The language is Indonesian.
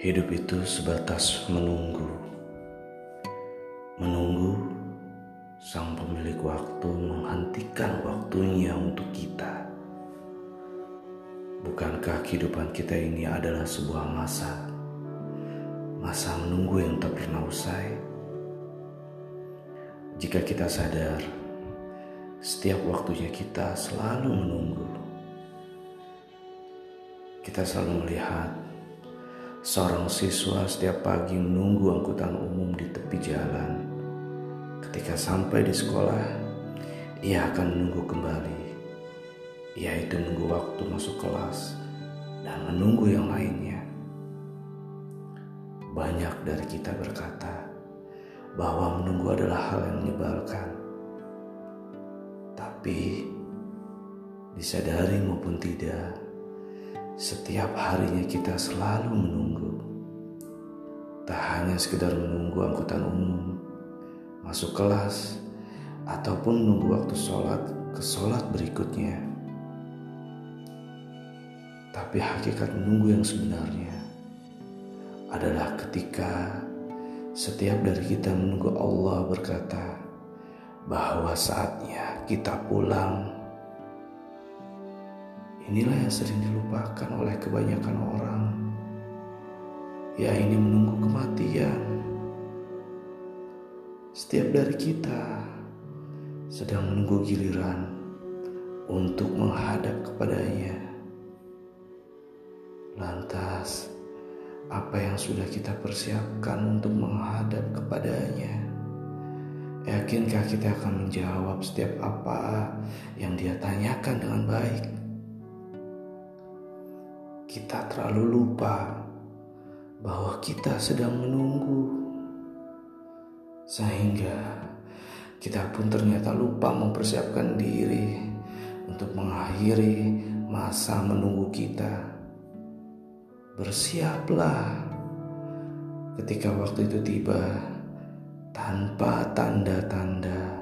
Hidup itu sebatas menunggu. Menunggu sang pemilik waktu menghentikan waktunya untuk kita. Bukankah kehidupan kita ini adalah sebuah masa? Masa menunggu yang tak pernah usai. Jika kita sadar, setiap waktunya kita selalu menunggu. Kita selalu melihat Seorang siswa setiap pagi menunggu angkutan umum di tepi jalan. Ketika sampai di sekolah, ia akan menunggu kembali, yaitu menunggu waktu masuk kelas dan menunggu yang lainnya. Banyak dari kita berkata bahwa menunggu adalah hal yang menyebalkan, tapi disadari maupun tidak setiap harinya kita selalu menunggu. Tak hanya sekedar menunggu angkutan umum, masuk kelas, ataupun menunggu waktu sholat ke sholat berikutnya. Tapi hakikat menunggu yang sebenarnya adalah ketika setiap dari kita menunggu Allah berkata bahwa saatnya kita pulang Inilah yang sering dilupakan oleh kebanyakan orang. Ya ini menunggu kematian. Setiap dari kita sedang menunggu giliran untuk menghadap kepadanya. Lantas, apa yang sudah kita persiapkan untuk menghadap kepadanya? Yakinkah kita akan menjawab setiap apa yang dia tanyakan dengan baik? Kita terlalu lupa bahwa kita sedang menunggu, sehingga kita pun ternyata lupa mempersiapkan diri untuk mengakhiri masa menunggu kita. Bersiaplah ketika waktu itu tiba tanpa tanda-tanda